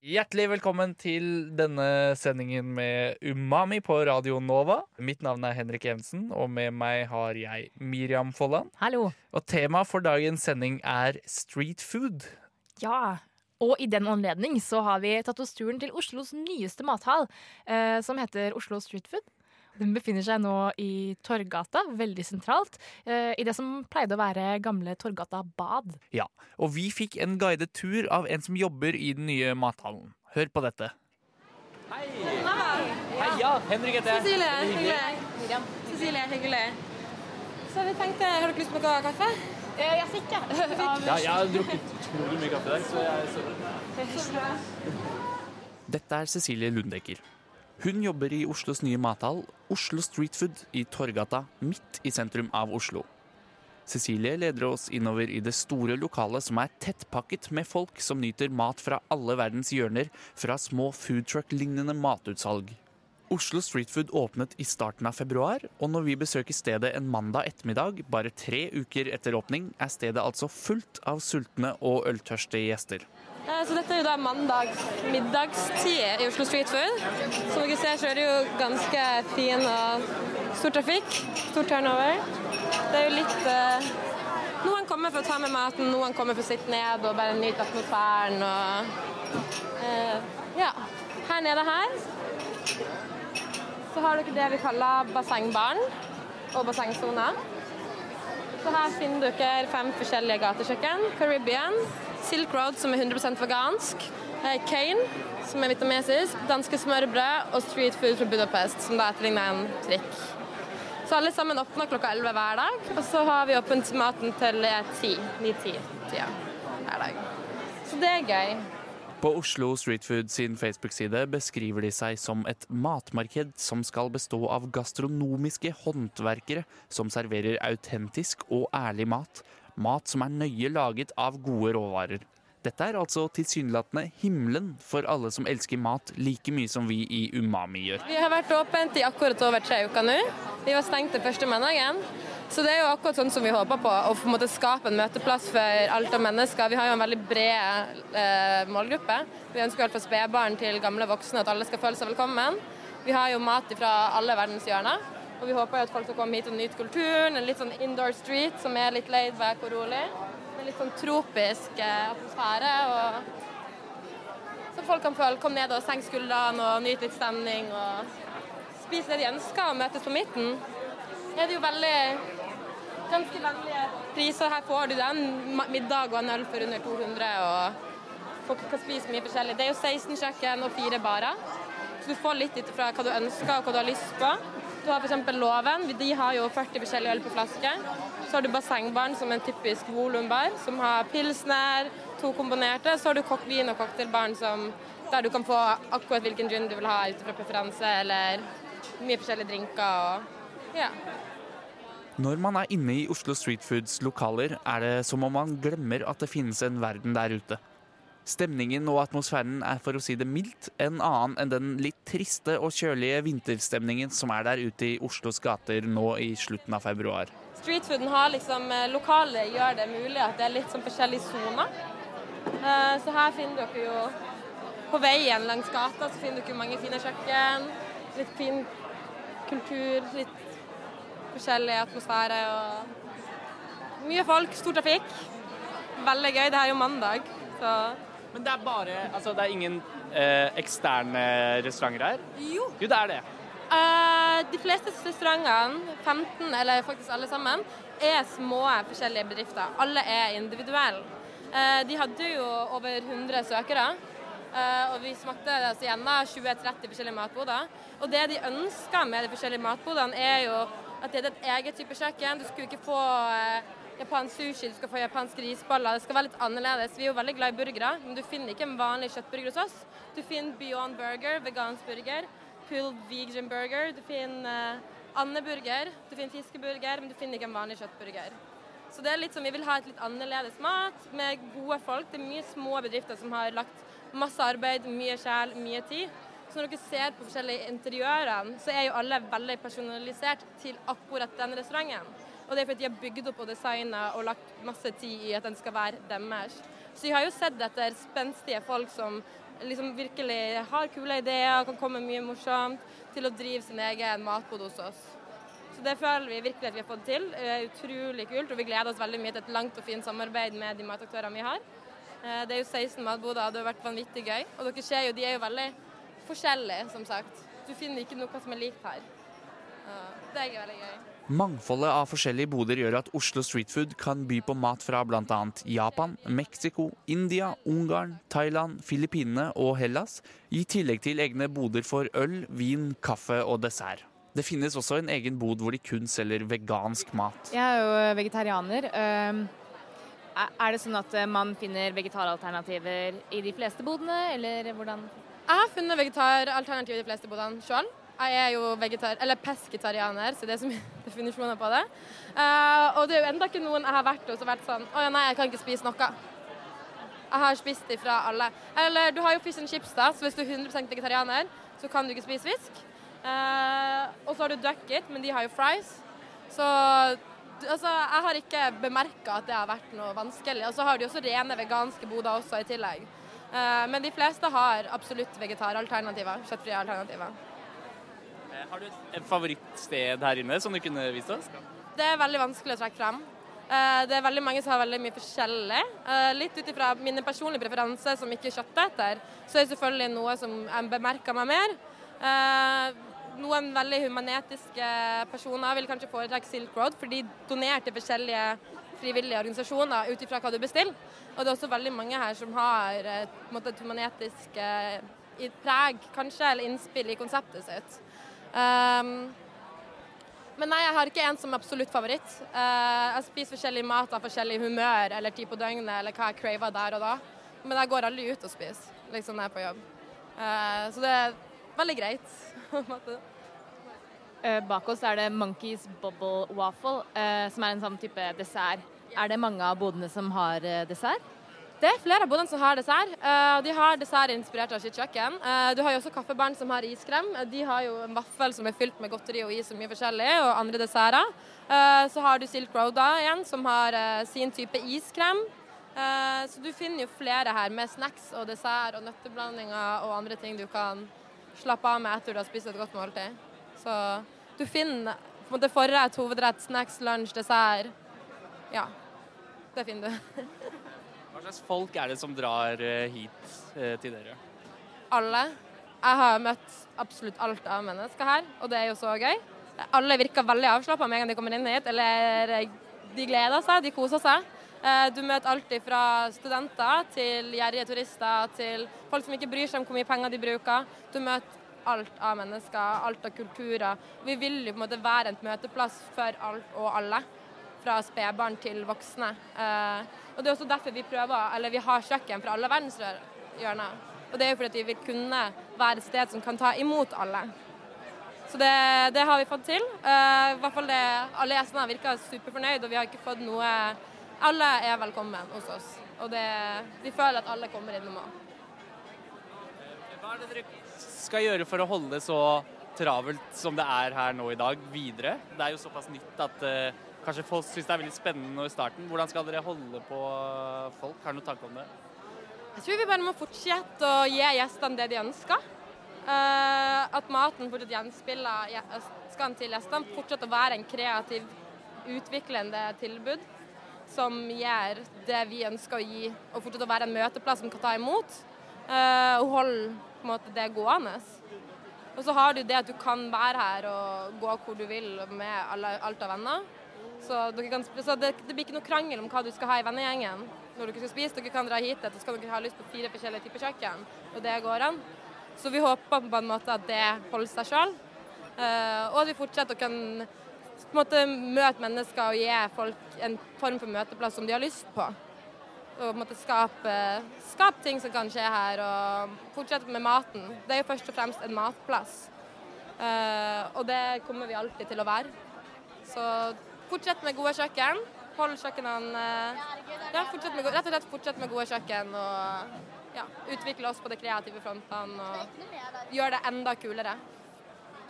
Hjertelig velkommen til denne sendingen med Umami på Radio Nova. Mitt navn er Henrik Evensen, og med meg har jeg Miriam Folland. Hallo. Og temaet for dagens sending er street food. Ja, og i den anledning så har vi tatt oss turen til Oslos nyeste mathall, eh, som heter Oslo Street Food. Den befinner seg nå i Torgata, veldig sentralt, eh, i det som pleide å være gamle Torgata bad. Ja, Og vi fikk en guidet tur av en som jobber i den nye mathallen. Hør på dette. Hei! Hei, ja, Henrik heter jeg. Cecilie, hyggelig. Cecilie, hyggelig. Så vi tenkte, Har dere lyst på noe kaffe? Jeg fikk, jeg. Ja, jeg har drukket utrolig mye kaffe i dag, så jeg Dette er Cecilie Lundekker. Hun jobber i Oslos nye mathall, Oslo Street Food, i Torgata, midt i sentrum av Oslo. Cecilie leder oss innover i det store lokalet som er tettpakket med folk som nyter mat fra alle verdens hjørner, fra små foodtruck-lignende matutsalg. Oslo Street Food åpnet i starten av februar, og når vi besøker stedet en mandag ettermiddag, bare tre uker etter åpning, er stedet altså fullt av sultne og øltørste gjester. Så dette er jo da mandag middagstid i Oslo Street Food. Som dere ser, så er det jo ganske fin og stor trafikk. Stor turnover. Det er jo litt eh, Noen kommer for å ta med maten, noen kommer for å sitte ned og bare nyte atmosfæren og eh, Ja. Her nede her så har dere det vi kaller bassengbaren og bassengsone. Så her finner dere fem forskjellige gatekjøkken. Caribbean, Silk Road, som er 100% vegansk, eh, Kane, som er vietnamesisk, danske smørbrød og Street Food fra Budapest, som da etterligner en trikk. Så alle sammen åpner klokka 11 hver dag, og så har vi åpent maten til 10, 9-10-tida hver dag. Så det er gøy. På Oslo Street Food sin Facebook-side beskriver de seg som et matmarked som skal bestå av gastronomiske håndverkere som serverer autentisk og ærlig mat. Mat som er nøye laget av gode råvarer. Dette er altså tilsynelatende himmelen for alle som elsker mat like mye som vi i Umami gjør. Vi har vært åpent i akkurat over tre uker nå. Vi var stengt den første mandagen. Så det er jo akkurat sånn som vi håper på, å på en måte skape en møteplass for alt av mennesker. Vi har jo en veldig bred eh, målgruppe. Vi ønsker alt fra spedbarn til gamle voksne at alle skal føle seg velkommen. Vi har jo mat fra alle verdens hjørner. Og vi håper jo at folk skal komme hit og nyte kulturen. En litt sånn indoor street som er litt laid back og rolig. En litt sånn tropisk eh, atmosfære. og Så folk kan føle kom ned og senke skuldrene og nyte litt stemning. og spise det de ønsker, og møtes på midten. Det Er jo veldig ganske vennlige priser. Her får du den middag og en øl for under 200, og folk kan spise mye forskjellig. Det er jo 16 kjøkken og fire barer, så du får litt ut fra hva du ønsker og hva du har lyst på. Du har f.eks. Låven, de har jo 40 forskjellige øl på flaske. Så har du Bassengbaren, som er en typisk volumbar, som har pilsner, to komponerte. Så har du kokkvin og cocktailbaren, der du kan få akkurat hvilken gin du vil ha ut fra preferanse, eller mye forskjellige drinker og ja. Når man er inne i Oslo Street Foods lokaler, er det som om man glemmer at det finnes en verden der ute. Stemningen og atmosfæren er for å si det mildt en annen enn den litt triste og kjølige vinterstemningen som er der ute i Oslos gater nå i slutten av februar. Streetfooden har liksom Lokalet gjør det mulig at det er litt sånn forskjellige soner. Eh, Så her finner dere jo På veien langs gata så finner dere mange fine kjøkken. Litt fin kultur, litt forskjellig atmosfære og mye folk, stor trafikk. Veldig gøy. Det er jo mandag, så Men det er bare Altså, det er ingen eh, eksterne restauranter her? Jo. Jo, det er det. Uh, de fleste restaurantene, 15 eller faktisk alle sammen, er små forskjellige bedrifter. Alle er individuelle. Uh, de hadde jo over 100 søkere. Uh, og vi smakte altså, gjennom 20-30 forskjellige matboder. Og det de ønsker med de forskjellige matbodene, er jo at det er et eget type kjøkken. Du skulle ikke få eh, japansk sushi, du skal få japanske risballer. Det skal være litt annerledes. Vi er jo veldig glad i burgere, men du finner ikke en vanlig kjøttburger hos oss. Du finner Beyond Burger, vegansk burger. Pulled vegan burger. Du finner uh, andeburger. Du finner fiskeburger, men du finner ikke en vanlig kjøttburger. Så det er litt som Vi vil ha et litt annerledes mat med gode folk. Det er mye små bedrifter som har lagt masse arbeid, mye sjel, mye tid. Så når dere ser på forskjellige interiørene, så er jo alle veldig personalisert til akkurat den restauranten. Og det er fordi de har bygd opp og designa og lagt masse tid i at den skal være deres. Så vi har jo sett etter spenstige folk som liksom virkelig har kule ideer, kan komme mye morsomt, til å drive sin egen matbod hos oss. Så det føler vi virkelig at vi har fått til. Det er utrolig kult, og vi gleder oss veldig mye til et langt og fint samarbeid med de mataktørene vi har. Eh, det er jo 16 matboder, og det har vært vanvittig gøy. Og dere ser jo, de er jo veldig forskjellige, som sagt. Du finner ikke noe som er likt her. Det er veldig gøy. Mangfoldet av forskjellige boder gjør at Oslo Street Food kan by på mat fra bl.a. Japan, Mexico, India, Ungarn, Thailand, Filippinene og Hellas, i tillegg til egne boder for øl, vin, kaffe og dessert. Det finnes også en egen bod hvor de kun selger vegansk mat. Jeg er jo vegetarianer. Ehm, er det sånn at man finner vegetaralternativer i de fleste bodene, eller hvordan? Jeg har funnet vegetaralternativer i de fleste bodene sjøl. Jeg er jo vegetar eller pesketarianer, så det er så mye definisjoner på det. Uh, og det er jo enda ikke noen jeg har vært hos og vært sånn Å ja, nei, jeg kan ikke spise noe. Jeg har spist ifra alle. Eller du har jo fish and chips, da, så hvis du er 100% vegetarianer, så kan du ikke spise fisk. Uh, og så har du ducket, men de har jo fries. Så altså, jeg har ikke bemerka at det har vært noe vanskelig. Og så har de også rene veganske boder også i tillegg. Uh, men de fleste har absolutt vegetaralternativer. Kjøttfrie alternativer. Har du et favorittsted her inne som du kunne vist oss? Det er veldig vanskelig å trekke frem. Eh, det er veldig mange som har veldig mye forskjellig. Eh, litt ut ifra mine personlige preferanser som ikke er kjøtteter, så er det selvfølgelig noe som jeg bemerker meg mer. Eh, noen veldig humanetiske personer vil kanskje foretrekke Silk Road, for de donerer til forskjellige frivillige organisasjoner ut ifra hva du bestiller. Og det er også veldig mange her som har et humanetisk preg, kanskje, eller innspill i konseptet sitt. Um, men nei, jeg har ikke en som absolutt favoritt. Uh, jeg spiser forskjellig mat av forskjellig humør eller tid på døgnet eller hva jeg craver der og da. Men jeg går aldri ut og spiser liksom når jeg er på jobb. Uh, så det er veldig greit. uh, bak oss er det Monkeys Bubble Waffle, som er en sånn type dessert. Er det mange av bodene som har dessert? Det er flere av bodene som har dessert. De har dessert inspirert av sitt kjøkken. Du har jo også kaffebarn som har iskrem. De har jo en vaffel som er fylt med godteri og is og mye forskjellig, og andre desserter. Så har du Silk Road da igjen, som har sin type iskrem. så du finner jo flere her med snacks og dessert og nøtteblandinger og andre ting du kan slappe av med etter du har spist et godt måltid. Så du finner på en måte forrett, hovedrett, snacks, lunsj, dessert. Ja, det finner du. Hva slags folk er det som drar eh, hit eh, til dere? Alle. Jeg har møtt absolutt alt av mennesker her, og det er jo så gøy. Alle virker veldig avslappa med en gang de kommer inn hit, eller eh, de gleder seg, de koser seg. Du møter alltid fra studenter til gjerrige turister til folk som ikke bryr seg om hvor mye penger de bruker. Du møter alt av mennesker, alt av kulturer. Vi vil jo på en måte være en møteplass for alt og alle. Fra spedbarn til voksne. Og Det er også derfor vi prøver, eller vi har kjøkken fra alle verdenshjørner. Og det er jo fordi vi vil kunne være et sted som kan ta imot alle. Så det, det har vi fått til. Uh, i hvert fall det, Alle gjestene virker superfornøyd, og vi har ikke fått noe Alle er velkommen hos oss. Og det, vi føler at alle kommer innom òg. Hva er det dere skal gjøre for å holde det så travelt som det er her nå i dag, videre? Det er jo såpass nytt at uh, kanskje folk syns det er veldig spennende nå i starten. Hvordan skal dere holde på folk? Har du noen tanke om det? Jeg tror vi bare må fortsette å gi gjestene det de ønsker. Uh, at maten fortsatt gjenspiller ønskene til gjestene. Fortsette å være en kreativ, utviklende tilbud som gjør det vi ønsker å gi, og fortsette å være en møteplass som kan ta imot. Uh, og holde måte, det gående. Og så har du det at du kan være her og gå hvor du vil med alle, alt av venner. Så, kan, så det, det, blir ikke noe krangel om hva du skal ha i vennegjengen når dere skal spise. Dere kan dra hit og så skal dere ha lyst på fire forskjellige typer kjøkken, og det går an. Så vi håper på en måte at det holder seg sjøl. Uh, og at vi fortsetter å kunne på en møte mennesker og gi folk en form for møteplass som de har lyst på. Og måtte skape, skape ting som kan skje her, og fortsette med maten. Det er jo først og fremst en matplass. uh, og det kommer vi alltid til å være. Så fortsett med gode kjøkken. Hold kjøkkenene uh, ja, fortsett med, Rett og slett fortsett med gode kjøkken og ja, utvikle oss på de kreative frontene og gjøre det enda kulere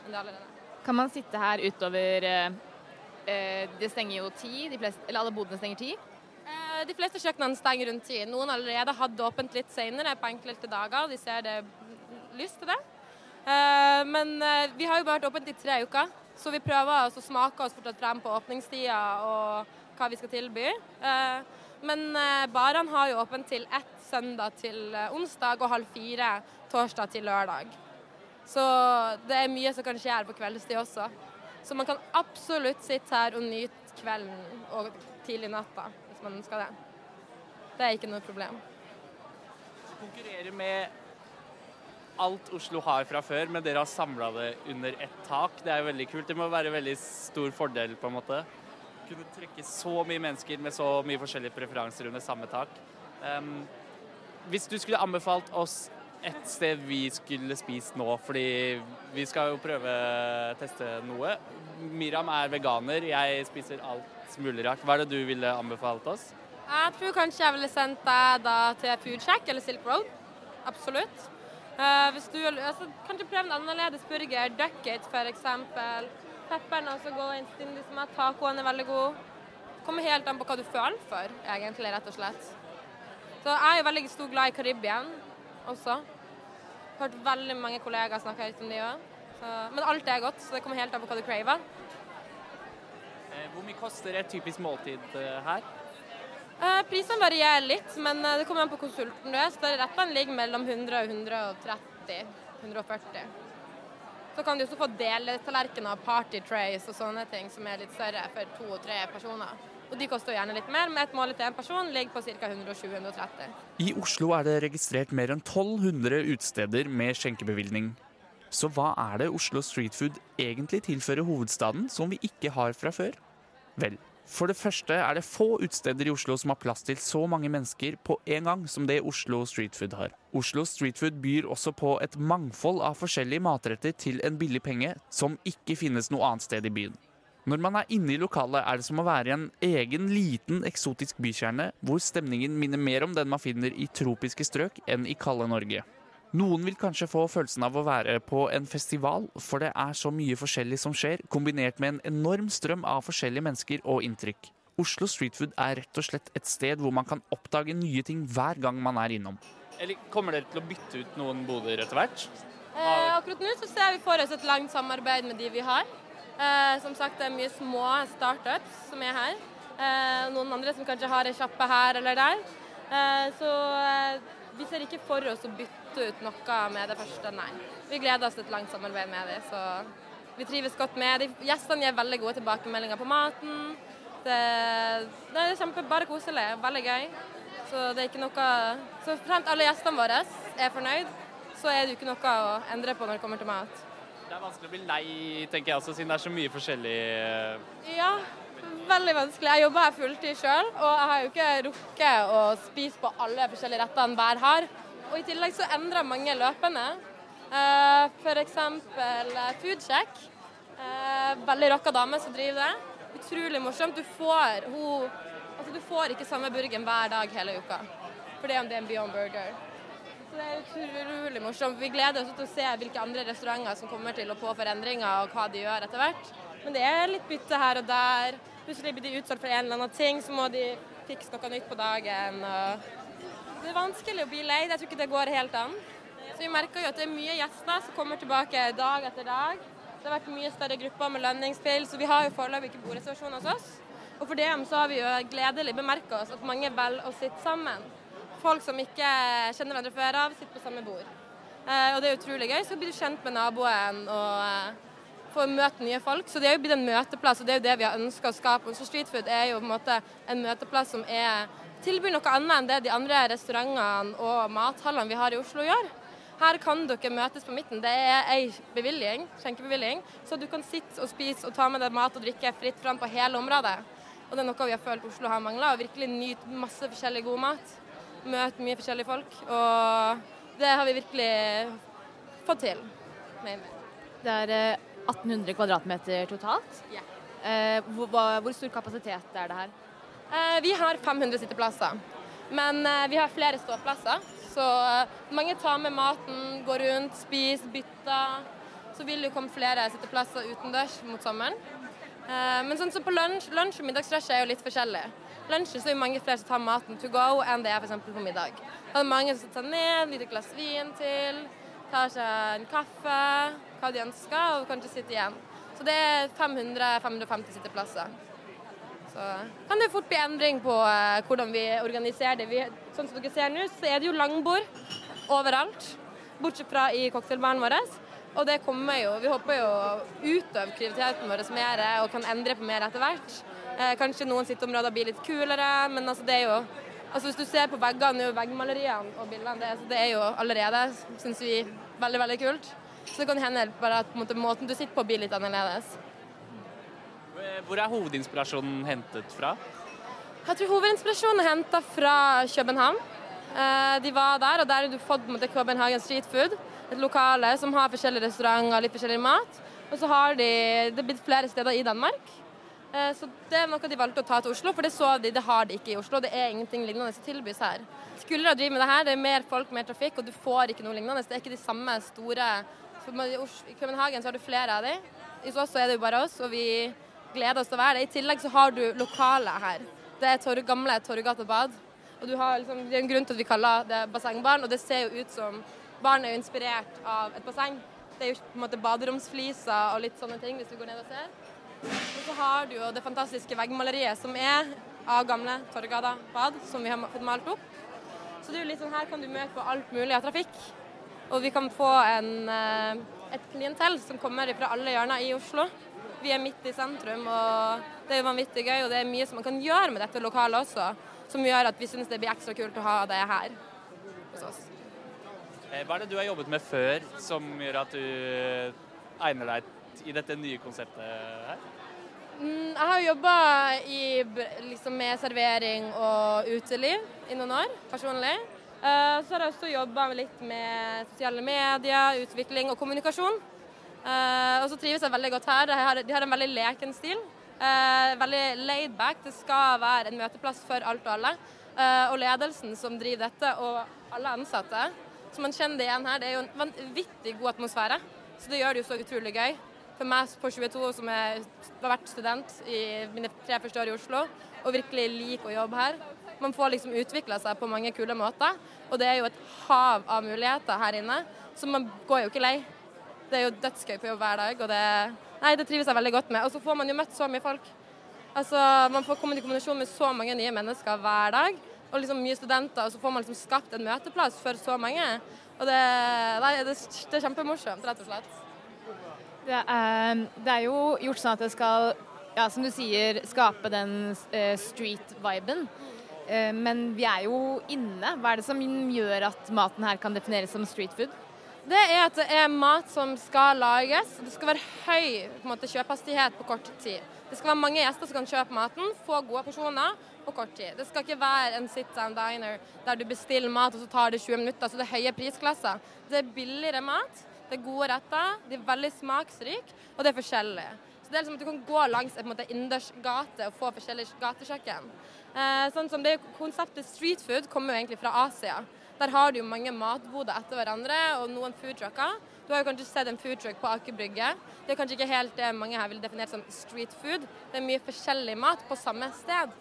enn det allerede er. Kan man sitte her utover eh, Det stenger jo ti, de fleste, eller alle bodene stenger ti. Eh, De fleste kjøkkenene stenger rundt ti. Noen allerede hadde åpent litt senere på enkelte dager. De ser det lyst til det. Eh, Men eh, vi har jo bare vært åpent i tre uker, så vi prøver å smake oss fortsatt frem på åpningstida og hva vi skal tilby. Men barene har jo åpent til ett søndag til onsdag og halv fire torsdag til lørdag. Så det er mye som kan skje her på kveldstid også. Så man kan absolutt sitte her og nyte kvelden og tidlig natta hvis man ønsker det. Det er ikke noe problem. konkurrerer med alt Oslo har fra før, men dere har samla det under ett tak. Det er veldig kult. Det må være en veldig stor fordel, på en måte. Kunne trekke så mye mennesker med så mye forskjellige preferanser under samme tak. Um, hvis du skulle anbefalt oss et sted vi skulle spist nå, fordi vi skal jo prøve teste noe. Miriam er veganer, jeg spiser alt mulig rart. Hva er det du ville anbefalt oss? Jeg tror kanskje jeg ville sendt deg da til Foodcheck eller Silk Road. Absolutt. Uh, hvis du altså, Kanskje prøve en annerledes burger. Duck it, f.eks. Pepperen også går inn stindig som er. Tacoen er veldig god. Kommer helt an på hva du føler for, egentlig, rett og slett. Så jeg er jo veldig stor glad i Karibien også. Hørt veldig mange kollegaer snakke høyt om de òg. Men alt er godt, så det kommer helt an på hva du craver. Eh, Hvor mye koster et typisk måltid eh, her? Eh, Prisene varierer litt, men det kommer an på konsulten du er. Så rettene ligger mellom 100 og 130-140. Så kan du også få deletallerkener, party trays og sånne ting som er litt større for to og tre personer. Og de koster gjerne litt mer, men et mål til en person ligger på ca. 120-130. I Oslo er det registrert mer enn 1200 utesteder med skjenkebevilgning. Så hva er det Oslo Street Food egentlig tilfører hovedstaden som vi ikke har fra før? Vel, for det første er det få utesteder i Oslo som har plass til så mange mennesker på en gang som det Oslo Street Food har. Oslo Street Food byr også på et mangfold av forskjellige matretter til en billig penge som ikke finnes noe annet sted i byen. Når man er inne i lokalet, er det som å være i en egen, liten, eksotisk bykjerne, hvor stemningen minner mer om den man finner i tropiske strøk enn i kalde Norge. Noen vil kanskje få følelsen av å være på en festival, for det er så mye forskjellig som skjer, kombinert med en enorm strøm av forskjellige mennesker og inntrykk. Oslo Streetfood er rett og slett et sted hvor man kan oppdage nye ting hver gang man er innom. Eller kommer dere til å bytte ut noen boder etter hvert? Eh, akkurat nå så ser vi for oss et langt samarbeid med de vi har. Eh, som sagt, det er mye små startups som er her. Eh, noen andre som kanskje har ei sjappe her eller der. Eh, så eh, vi ser ikke for oss å bytte ut noe med det første, nei. Vi gleder oss til et langt samarbeid med dem, så vi trives godt med dem. Gjestene gir veldig gode tilbakemeldinger på maten. Det, det er kjempe, bare koselig, veldig gøy. Så det er ikke noe Så fremt alle gjestene våre er fornøyd, så er det jo ikke noe å endre på når det kommer til mat. Det er vanskelig å bli lei, tenker jeg også, siden det er så mye forskjellig Ja, veldig vanskelig. Jeg jobber her fulltid sjøl, og jeg har jo ikke rukket å spise på alle forskjellige rettene hver har. Og i tillegg så endrer mange løpende. Uh, F.eks. Foodcheck. Eh, veldig rocka dame som driver det. Utrolig morsomt. Du får, hun, altså, du får ikke samme burgeren hver dag hele uka. For det er en Beyond Burger. Så det er utrolig morsomt. Vi gleder oss til å se hvilke andre restauranter som kommer til å påføre endringer, og hva de gjør etter hvert. Men det er litt bytte her og der. Plutselig blir de utsolgt for en eller annen ting, så må de fikse noe nytt på dagen. Og det er vanskelig å bli lei. Jeg tror ikke det går helt an. Så vi merker jo at det er mye gjester som kommer tilbake dag etter dag. Det har vært mye større grupper med lønningsspill, så vi har jo foreløpig ikke bordreservasjon hos oss. Og for det så har vi jo gledelig bemerka oss at mange velger å sitte sammen. Folk som ikke kjenner hverandre før av, sitter på samme bord. Eh, og det er utrolig gøy. Så blir du kjent med naboen og eh, får møte nye folk. Så det er jo blitt en møteplass, og det er jo det vi har ønska å skape. Så Street Food er jo på en måte en møteplass som er, tilbyr noe annet enn det de andre restaurantene og mathallene vi har i Oslo gjør. her kan dere møtes på midten. Det er ei bevilgning, skjenkebevilgning, så du kan sitte og spise og ta med deg mat og drikke fritt fram på hele området. Og det er noe vi har følt Oslo har mangla. Virkelig nyte masse forskjellig god mat. Møte mye forskjellige folk. Og det har vi virkelig fått til. mener. Det er eh, 1800 kvadratmeter totalt. Ja. Eh, hvor, hvor stor kapasitet er det her? Eh, Vi har 500 sitteplasser, men eh, vi har flere ståplasser. Så eh, mange tar med maten, går rundt, spiser, bytter. Så vil det komme flere sitteplasser utendørs mot sommeren. Men sånn som på lunsj, lunsj og middagsrushet er jo litt forskjellig. Lunsj så er det mange flere som tar maten to go enn det er f.eks. på middag. Da er det mange som tar ned, lite glass vin til, tar seg en kaffe, hva de ønsker, og kanskje sitter igjen. Så det er 500-550 sitteplasser. Så kan det fort bli endring på eh, hvordan vi organiserer det. Vi, sånn som dere ser nå, så er det jo langbord overalt. Bortsett fra i cocktailbaren vår. Og det kommer jo, vi håper jo å utøve kreativiteten vår mer og kan endre på mer etter hvert. Eh, kanskje noen sitteområder blir litt kulere, men altså det er jo altså Hvis du ser på veggene, og veggmaleriene og bildene, det, altså det er jo allerede, syns vi, veldig, veldig kult. Så det kan hende bare at måten du sitter på blir litt annerledes. Hvor er hovedinspirasjonen hentet fra? Jeg tror hovedinspirasjonen er henta fra København. Eh, De var der, og der har du fått på en måte, Copenhagen Street Food. Et lokale som har forskjellige restauranter, og litt forskjellig mat. Og så har de det er blitt flere steder i Danmark. Eh, Så det er noe de valgte å ta til Oslo, for det så de, det har de ikke i Oslo. Det er ingenting lignende som tilbys her. Skulle de drive med det her, det er mer folk, mer trafikk, og du får ikke noe lignende. Det er ikke de samme store I København så har du flere av de. I oss er det jo bare oss, og vi gleder oss til å være det. I tillegg så har du lokalet her. Det er torg, gamle Torgata bad. Og du har liksom, det er en grunn til at vi kaller det bassengbarn, og det ser jo ut som Barn er jo inspirert av et basseng. Det er jo på en måte baderomsfliser og litt sånne ting, hvis du går ned og ser. Og så har du jo det fantastiske veggmaleriet som er av gamle Torgata bad, som vi har fått malt opp. Så det er jo litt sånn her kan du møte på alt mulig av trafikk. Og vi kan få en, eh, et klientell som kommer fra alle hjørner i Oslo. Vi er midt i sentrum, og det er vanvittig gøy. Og det er mye som man kan gjøre med dette lokalet også, som gjør at vi syns det blir ekstra kult å ha det her hos oss. Eh, Hva er det du har jobbet med før som gjør at du egner deg i dette nye konseptet her? Mm, Jeg har jobba liksom, med servering og uteliv i noen år, personlig. Eh, Så har jeg også jobba litt med sosiale medier, utvikling og kommunikasjon. Eh, Og så trives jeg veldig godt her. De har, de har en veldig leken stil. Eh, Veldig laid back. Det skal være en møteplass for alt og alle. Eh, Og ledelsen som driver dette, og alle ansatte, som man kjenner det igjen her, det er jo en vanvittig god atmosfære. Så det gjør det jo så utrolig gøy. For meg på 22 som er, har vært student i mine tre første år i Oslo, og virkelig liker å jobbe her. Man får liksom utvikla seg på mange kule måter, og det er jo et hav av muligheter her inne, så man går jo ikke lei. Det er jo dødsgøy på jobb hver dag, og det, nei, det trives jeg veldig godt med. Og så får man jo møtt så mye folk. Altså, Man får komme i kommunikasjon med så mange nye mennesker hver dag, og liksom mye studenter, og så får man liksom skapt en møteplass for så mange. Og det, nei, det, det er kjempemorsomt, rett og slett. Det er, det er jo gjort sånn at det skal, ja, som du sier, skape den eh, street-viben. Eh, men vi er jo inne. Hva er det som gjør at maten her kan defineres som street food? Det er at det er mat som skal lages. Det skal være høy på måte, kjøpehastighet på kort tid. Det skal være mange gjester som kan kjøpe maten, få gode porsjoner på kort tid. Det skal ikke være en sit down diner der du bestiller mat og så tar det 20 minutter. Så det er høye prisklasser. Det er billigere mat, det er gode retter, de er veldig smaksrike, og det er forskjellig. Så det er liksom at Du kan gå langs en måte, innendørs gate og få forskjellige gatekjøkken. Eh, sånn som det Konseptet street food kommer jo egentlig fra Asia. Der har du jo mange matboder etter hverandre og noen foodtrucker. Du har jo kanskje sett en foodtruck på Aker Brygge. Det er kanskje ikke helt det mange her vil definere som street food. Det er mye forskjellig mat på samme sted.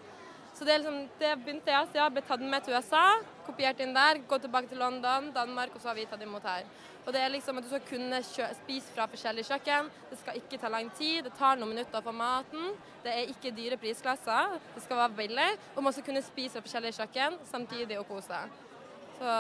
Så det, liksom, det begynte i Asia, ble tatt med til USA, kopiert inn der, gå tilbake til London, Danmark, og så har vi tatt imot her. Og det er liksom at Du skal kunne spise fra forskjellige kjøkken. Det skal ikke ta lang tid. Det tar noen minutter for maten. Det er ikke dyre prisklasser. Det skal være billig. Og man skal kunne spise fra forskjellige kjøkken samtidig og kose seg. Så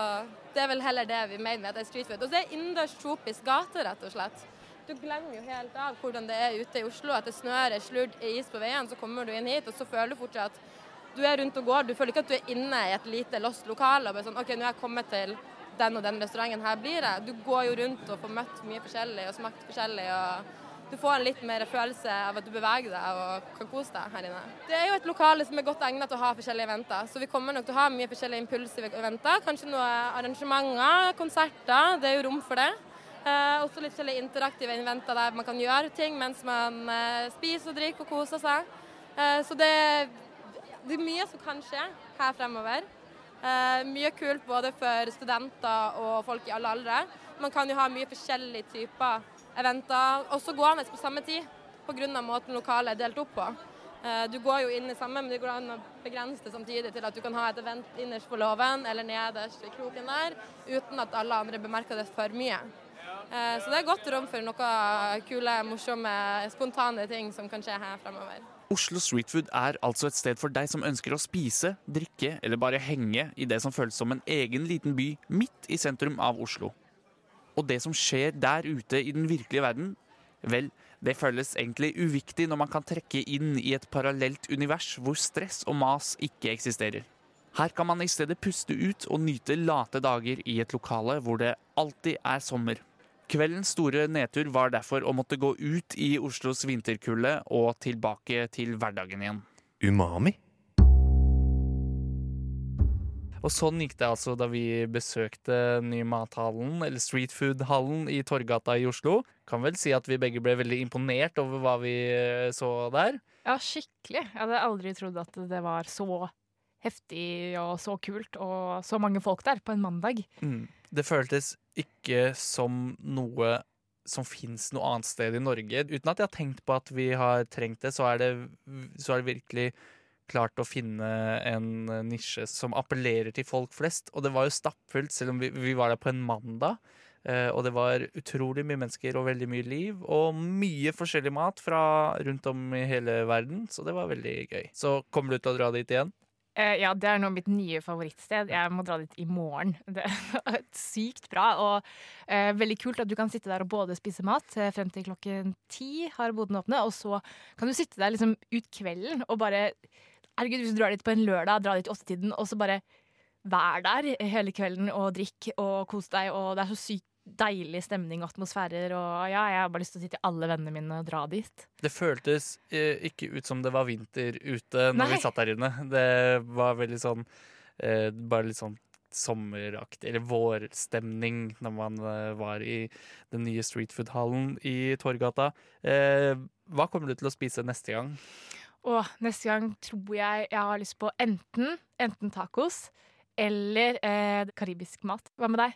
Det er vel heller det vi mener med at det er street food. Og det er innendørs tropisk gate, rett og slett. Du glemmer jo helt av hvordan det er ute i Oslo. At det snør, er slurd, er is på veien. Så kommer du inn hit, og så føler du fortsatt at du er rundt og går. Du føler ikke at du er inne i et lite lost lokal og bare sånn OK, nå er jeg kommet til den og den restauranten her blir det. Du går jo rundt og får møtt mye forskjellig og smakt forskjellig. og du får en litt mer følelse av at du beveger deg og kan kose deg her inne. Det er jo et lokale som er godt egnet til å ha forskjellige eventer, så vi kommer nok til å ha mye forskjellige impulsive eventer. Kanskje noen arrangementer, konserter. Det er jo rom for det. Eh, også litt forskjellige interaktive eventer der man kan gjøre ting mens man eh, spiser og drikker og koser seg. Eh, så det, det, er mye som kan skje her fremover. Eh, mye kult både for studenter og folk i alle aldre. Man kan jo ha mye forskjellige typer eventer Og så går gående på samme tid pga. måten lokalet er delt opp på. Eh, du går jo inn i samme, men det går an å begrense det samtidig til at du kan ha et event innerst på låven eller nederst i kroken der, uten at alle andre bemerker det for mye. Eh, så det er godt rom for noen kule, morsomme, spontane ting som kan skje her fremover. Oslo Street Food er altså et sted for deg som ønsker å spise, drikke eller bare henge i det som føles som en egen liten by midt i sentrum av Oslo. Og det som skjer der ute i den virkelige verden, vel, det føles egentlig uviktig når man kan trekke inn i et parallelt univers hvor stress og mas ikke eksisterer. Her kan man i stedet puste ut og nyte late dager i et lokale hvor det alltid er sommer. Kveldens store nedtur var derfor å måtte gå ut i Oslos vinterkulde og tilbake til hverdagen igjen. Umami? Og sånn gikk det altså da vi besøkte Ny mathallen, eller Street Food-hallen i Torgata i Oslo. Kan vel si at vi begge ble veldig imponert over hva vi eh, så der. Ja, skikkelig. Jeg hadde aldri trodd at det var så heftig og så kult og så mange folk der på en mandag. Mm. Det føltes ikke som noe som fins noe annet sted i Norge. Uten at jeg har tenkt på at vi har trengt det, så er det, så er det virkelig klart å finne en nisje som appellerer til folk flest. Og det var jo stappfullt, selv om vi, vi var der på en mandag. Uh, og det var utrolig mye mennesker og veldig mye liv. Og mye forskjellig mat fra rundt om i hele verden, så det var veldig gøy. Så kommer du til å dra dit igjen? Uh, ja, det er nå mitt nye favorittsted. Jeg må dra dit i morgen. Det er sykt bra og uh, veldig kult at du kan sitte der og både spise mat eh, frem til klokken ti, har boden åpne, og så kan du sitte der liksom ut kvelden og bare Herregud, hvis du drar dit på en lørdag, dra dit i åttetiden, og så bare vær der hele kvelden og drikk og kos deg, og det er så sykt deilig stemning og atmosfærer, og ja, jeg har bare lyst til å si til alle vennene mine og dra dit. Det føltes eh, ikke ut som det var vinter ute når Nei. vi satt der inne. Det var veldig sånn eh, Bare litt sånn sommeraktig, eller vårstemning, når man eh, var i den nye streetfood-hallen i Torgata. Eh, hva kommer du til å spise neste gang? Og neste gang tror jeg jeg har lyst på enten, enten tacos eller eh, karibisk mat. Hva med deg?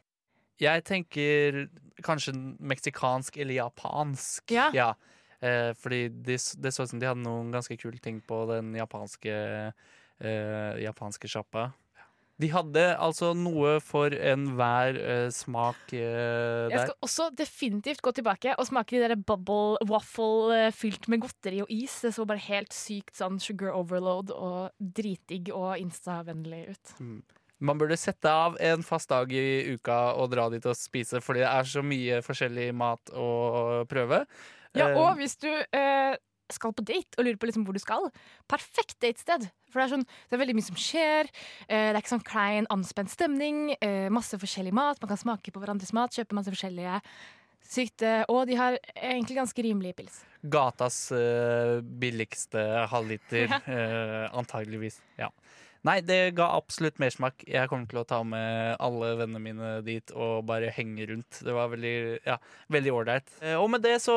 Jeg tenker kanskje meksikansk eller japansk. Ja. Eh, fordi det, de så ut som de hadde noen ganske kule ting på den japanske eh, japanske sjappa. De hadde altså noe for enhver uh, smak der. Jeg skal også definitivt gå tilbake og smake de der bubble waffle uh, fylt med godteri og is. Det så bare helt sykt sånn sugar overload og dritdigg og instavennlig ut. Man burde sette av en fast dag i uka og dra dit og spise, fordi det er så mye forskjellig mat å prøve. Ja, Eh, og hvis du eh, skal på date og lurer på liksom hvor du skal, perfekt datested. For det er, sånn, det er veldig mye som skjer. Eh, det er ikke sånn klein, anspent stemning. Eh, masse forskjellig mat. Man kan smake på hverandres mat, kjøpe masse forskjellige. Sykt. eh, og de har egentlig ganske rimelige pils. Gatas eh, billigste halvliter, Ja. antageligvis. Ja. Nei, det ga absolutt mersmak. Jeg kommer til å ta med alle vennene mine dit og bare henge rundt. Det var veldig ja, veldig ålreit. Eh, Og med det så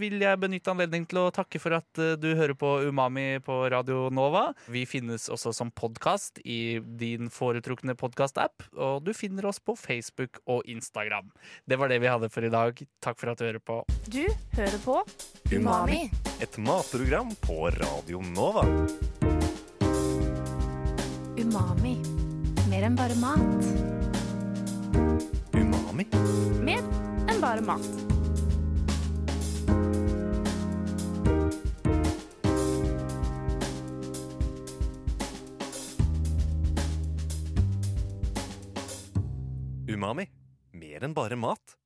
vil jeg benytte anledningen til å takke for at eh, du hører på Umami på Radio Nova. Vi finnes også som podkast i din foretrukne podkastapp, og du finner oss på Facebook og Instagram. Det var det vi hadde for i dag. Takk for at du hører på. Du hører på Umami. Et matprogram på Radio Nova. Umami. Mer enn bare mat. Umami? Mer enn bare mat. Umami. Mer enn bare mat.